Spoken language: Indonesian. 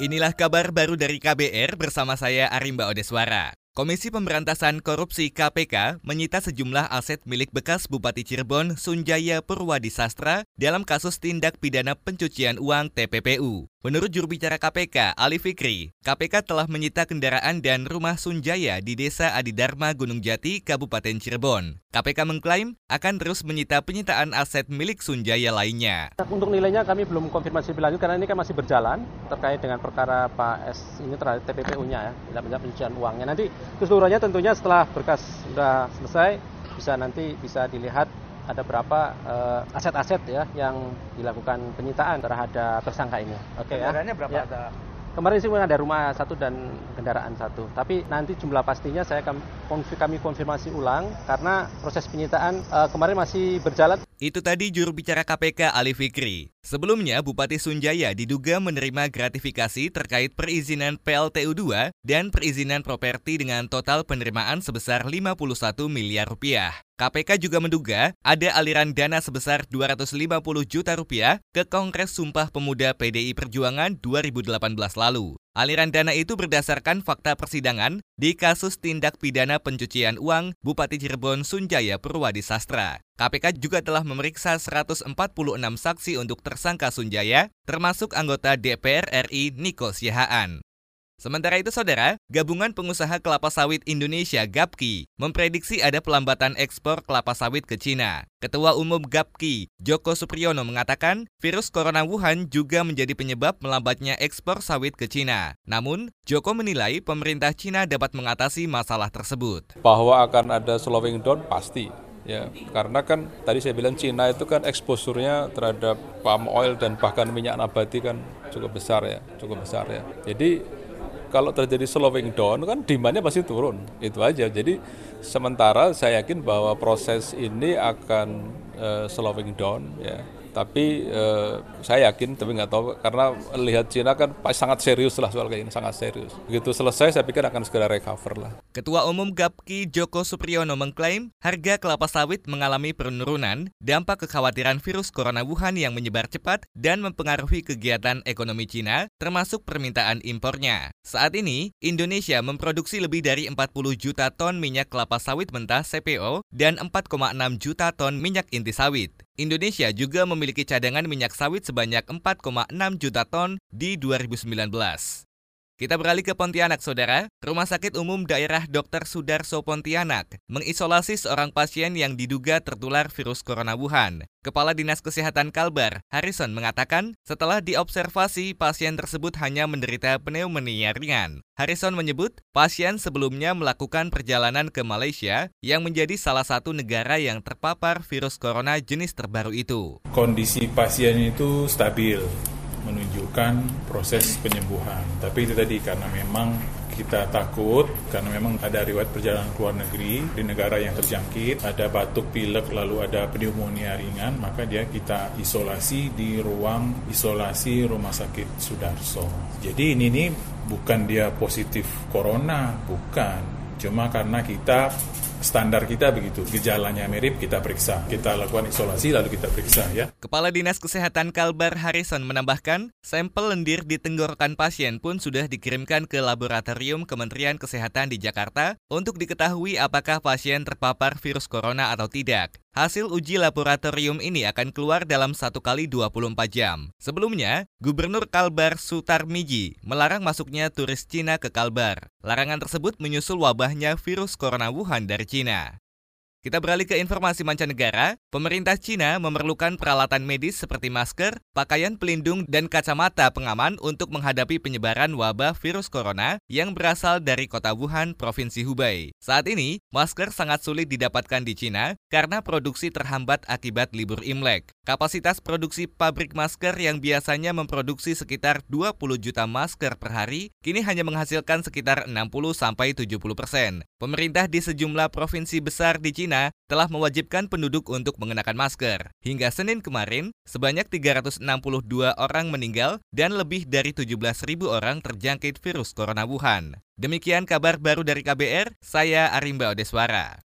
Inilah kabar baru dari KBR bersama saya Arimba Odeswara. Komisi Pemberantasan Korupsi KPK menyita sejumlah aset milik bekas Bupati Cirebon Sunjaya Purwadi Sastra dalam kasus tindak pidana pencucian uang TPPU. Menurut juru bicara KPK, Ali Fikri, KPK telah menyita kendaraan dan rumah Sunjaya di Desa Adidharma Gunung Jati, Kabupaten Cirebon. KPK mengklaim akan terus menyita penyitaan aset milik Sunjaya lainnya. Untuk nilainya kami belum konfirmasi lebih lanjut karena ini kan masih berjalan terkait dengan perkara Pak S ini terhadap TPPU-nya ya, tidak pencucian uangnya. Nanti keseluruhannya tentunya setelah berkas sudah selesai bisa nanti bisa dilihat ada berapa uh, aset-aset ya yang dilakukan penyitaan terhadap tersangka ini. Oke okay, ya. berapa ya. ada? Kemarin sih ada rumah satu dan kendaraan satu. Tapi nanti jumlah pastinya saya kami konfirmasi ulang karena proses penyitaan uh, kemarin masih berjalan. Itu tadi juru bicara KPK Ali Fikri. Sebelumnya, Bupati Sunjaya diduga menerima gratifikasi terkait perizinan PLTU 2 dan perizinan properti dengan total penerimaan sebesar 51 miliar rupiah. KPK juga menduga ada aliran dana sebesar 250 juta rupiah ke Kongres Sumpah Pemuda PDI Perjuangan 2018 lalu. Aliran dana itu berdasarkan fakta persidangan di kasus tindak pidana pencucian uang Bupati Cirebon Sunjaya Purwadi Sastra. KPK juga telah memeriksa 146 saksi untuk tersangka Sunjaya, termasuk anggota DPR RI Niko Sihaan. Sementara itu, saudara, Gabungan Pengusaha Kelapa Sawit Indonesia (GAPKI) memprediksi ada pelambatan ekspor kelapa sawit ke Cina. Ketua Umum GAPKI, Joko Supriyono mengatakan, virus corona Wuhan juga menjadi penyebab melambatnya ekspor sawit ke Cina. Namun, Joko menilai pemerintah Cina dapat mengatasi masalah tersebut. Bahwa akan ada slowing down pasti, ya karena kan tadi saya bilang Cina itu kan eksposurnya terhadap palm oil dan bahkan minyak nabati kan cukup besar ya cukup besar ya jadi kalau terjadi slowing down kan demandnya pasti turun. Itu aja. Jadi sementara saya yakin bahwa proses ini akan uh, slowing down ya tapi uh, saya yakin tapi nggak tahu karena lihat Cina kan sangat serius lah soal kayak ini sangat serius. Begitu selesai saya pikir akan segera recover lah. Ketua Umum GAPKI Joko Supriyono mengklaim harga kelapa sawit mengalami penurunan dampak kekhawatiran virus corona Wuhan yang menyebar cepat dan mempengaruhi kegiatan ekonomi Cina termasuk permintaan impornya. Saat ini Indonesia memproduksi lebih dari 40 juta ton minyak kelapa sawit mentah CPO dan 4,6 juta ton minyak inti sawit Indonesia juga memiliki cadangan minyak sawit sebanyak 4,6 juta ton di 2019. Kita beralih ke Pontianak, Saudara. Rumah Sakit Umum Daerah Dr. Sudarso Pontianak mengisolasi seorang pasien yang diduga tertular virus corona Wuhan. Kepala Dinas Kesehatan Kalbar, Harrison mengatakan, setelah diobservasi, pasien tersebut hanya menderita pneumonia ringan. Harrison menyebut, pasien sebelumnya melakukan perjalanan ke Malaysia yang menjadi salah satu negara yang terpapar virus corona jenis terbaru itu. Kondisi pasien itu stabil, menunjukkan proses penyembuhan. Tapi itu tadi karena memang kita takut karena memang ada riwayat perjalanan ke luar negeri di negara yang terjangkit, ada batuk pilek lalu ada pneumonia ringan, maka dia kita isolasi di ruang isolasi Rumah Sakit Sudarso. Jadi ini nih bukan dia positif corona, bukan. Cuma karena kita standar kita begitu. Gejalanya mirip kita periksa. Kita lakukan isolasi lalu kita periksa ya. Kepala Dinas Kesehatan Kalbar Harrison menambahkan, sampel lendir di tenggorokan pasien pun sudah dikirimkan ke laboratorium Kementerian Kesehatan di Jakarta untuk diketahui apakah pasien terpapar virus corona atau tidak. Hasil uji laboratorium ini akan keluar dalam satu kali 24 jam. Sebelumnya, Gubernur Kalbar Sutar Miji melarang masuknya turis Cina ke Kalbar. Larangan tersebut menyusul wabahnya virus corona Wuhan dari Cina. Kita beralih ke informasi mancanegara. Pemerintah Cina memerlukan peralatan medis seperti masker, pakaian pelindung, dan kacamata pengaman untuk menghadapi penyebaran wabah virus corona yang berasal dari kota Wuhan, Provinsi Hubei. Saat ini, masker sangat sulit didapatkan di Cina karena produksi terhambat akibat libur Imlek. Kapasitas produksi pabrik masker yang biasanya memproduksi sekitar 20 juta masker per hari, kini hanya menghasilkan sekitar 60-70 persen. Pemerintah di sejumlah provinsi besar di Cina telah mewajibkan penduduk untuk mengenakan masker. Hingga Senin kemarin, sebanyak 362 orang meninggal dan lebih dari 17.000 orang terjangkit virus corona Wuhan. Demikian kabar baru dari KBR, saya Arimba Odeswara.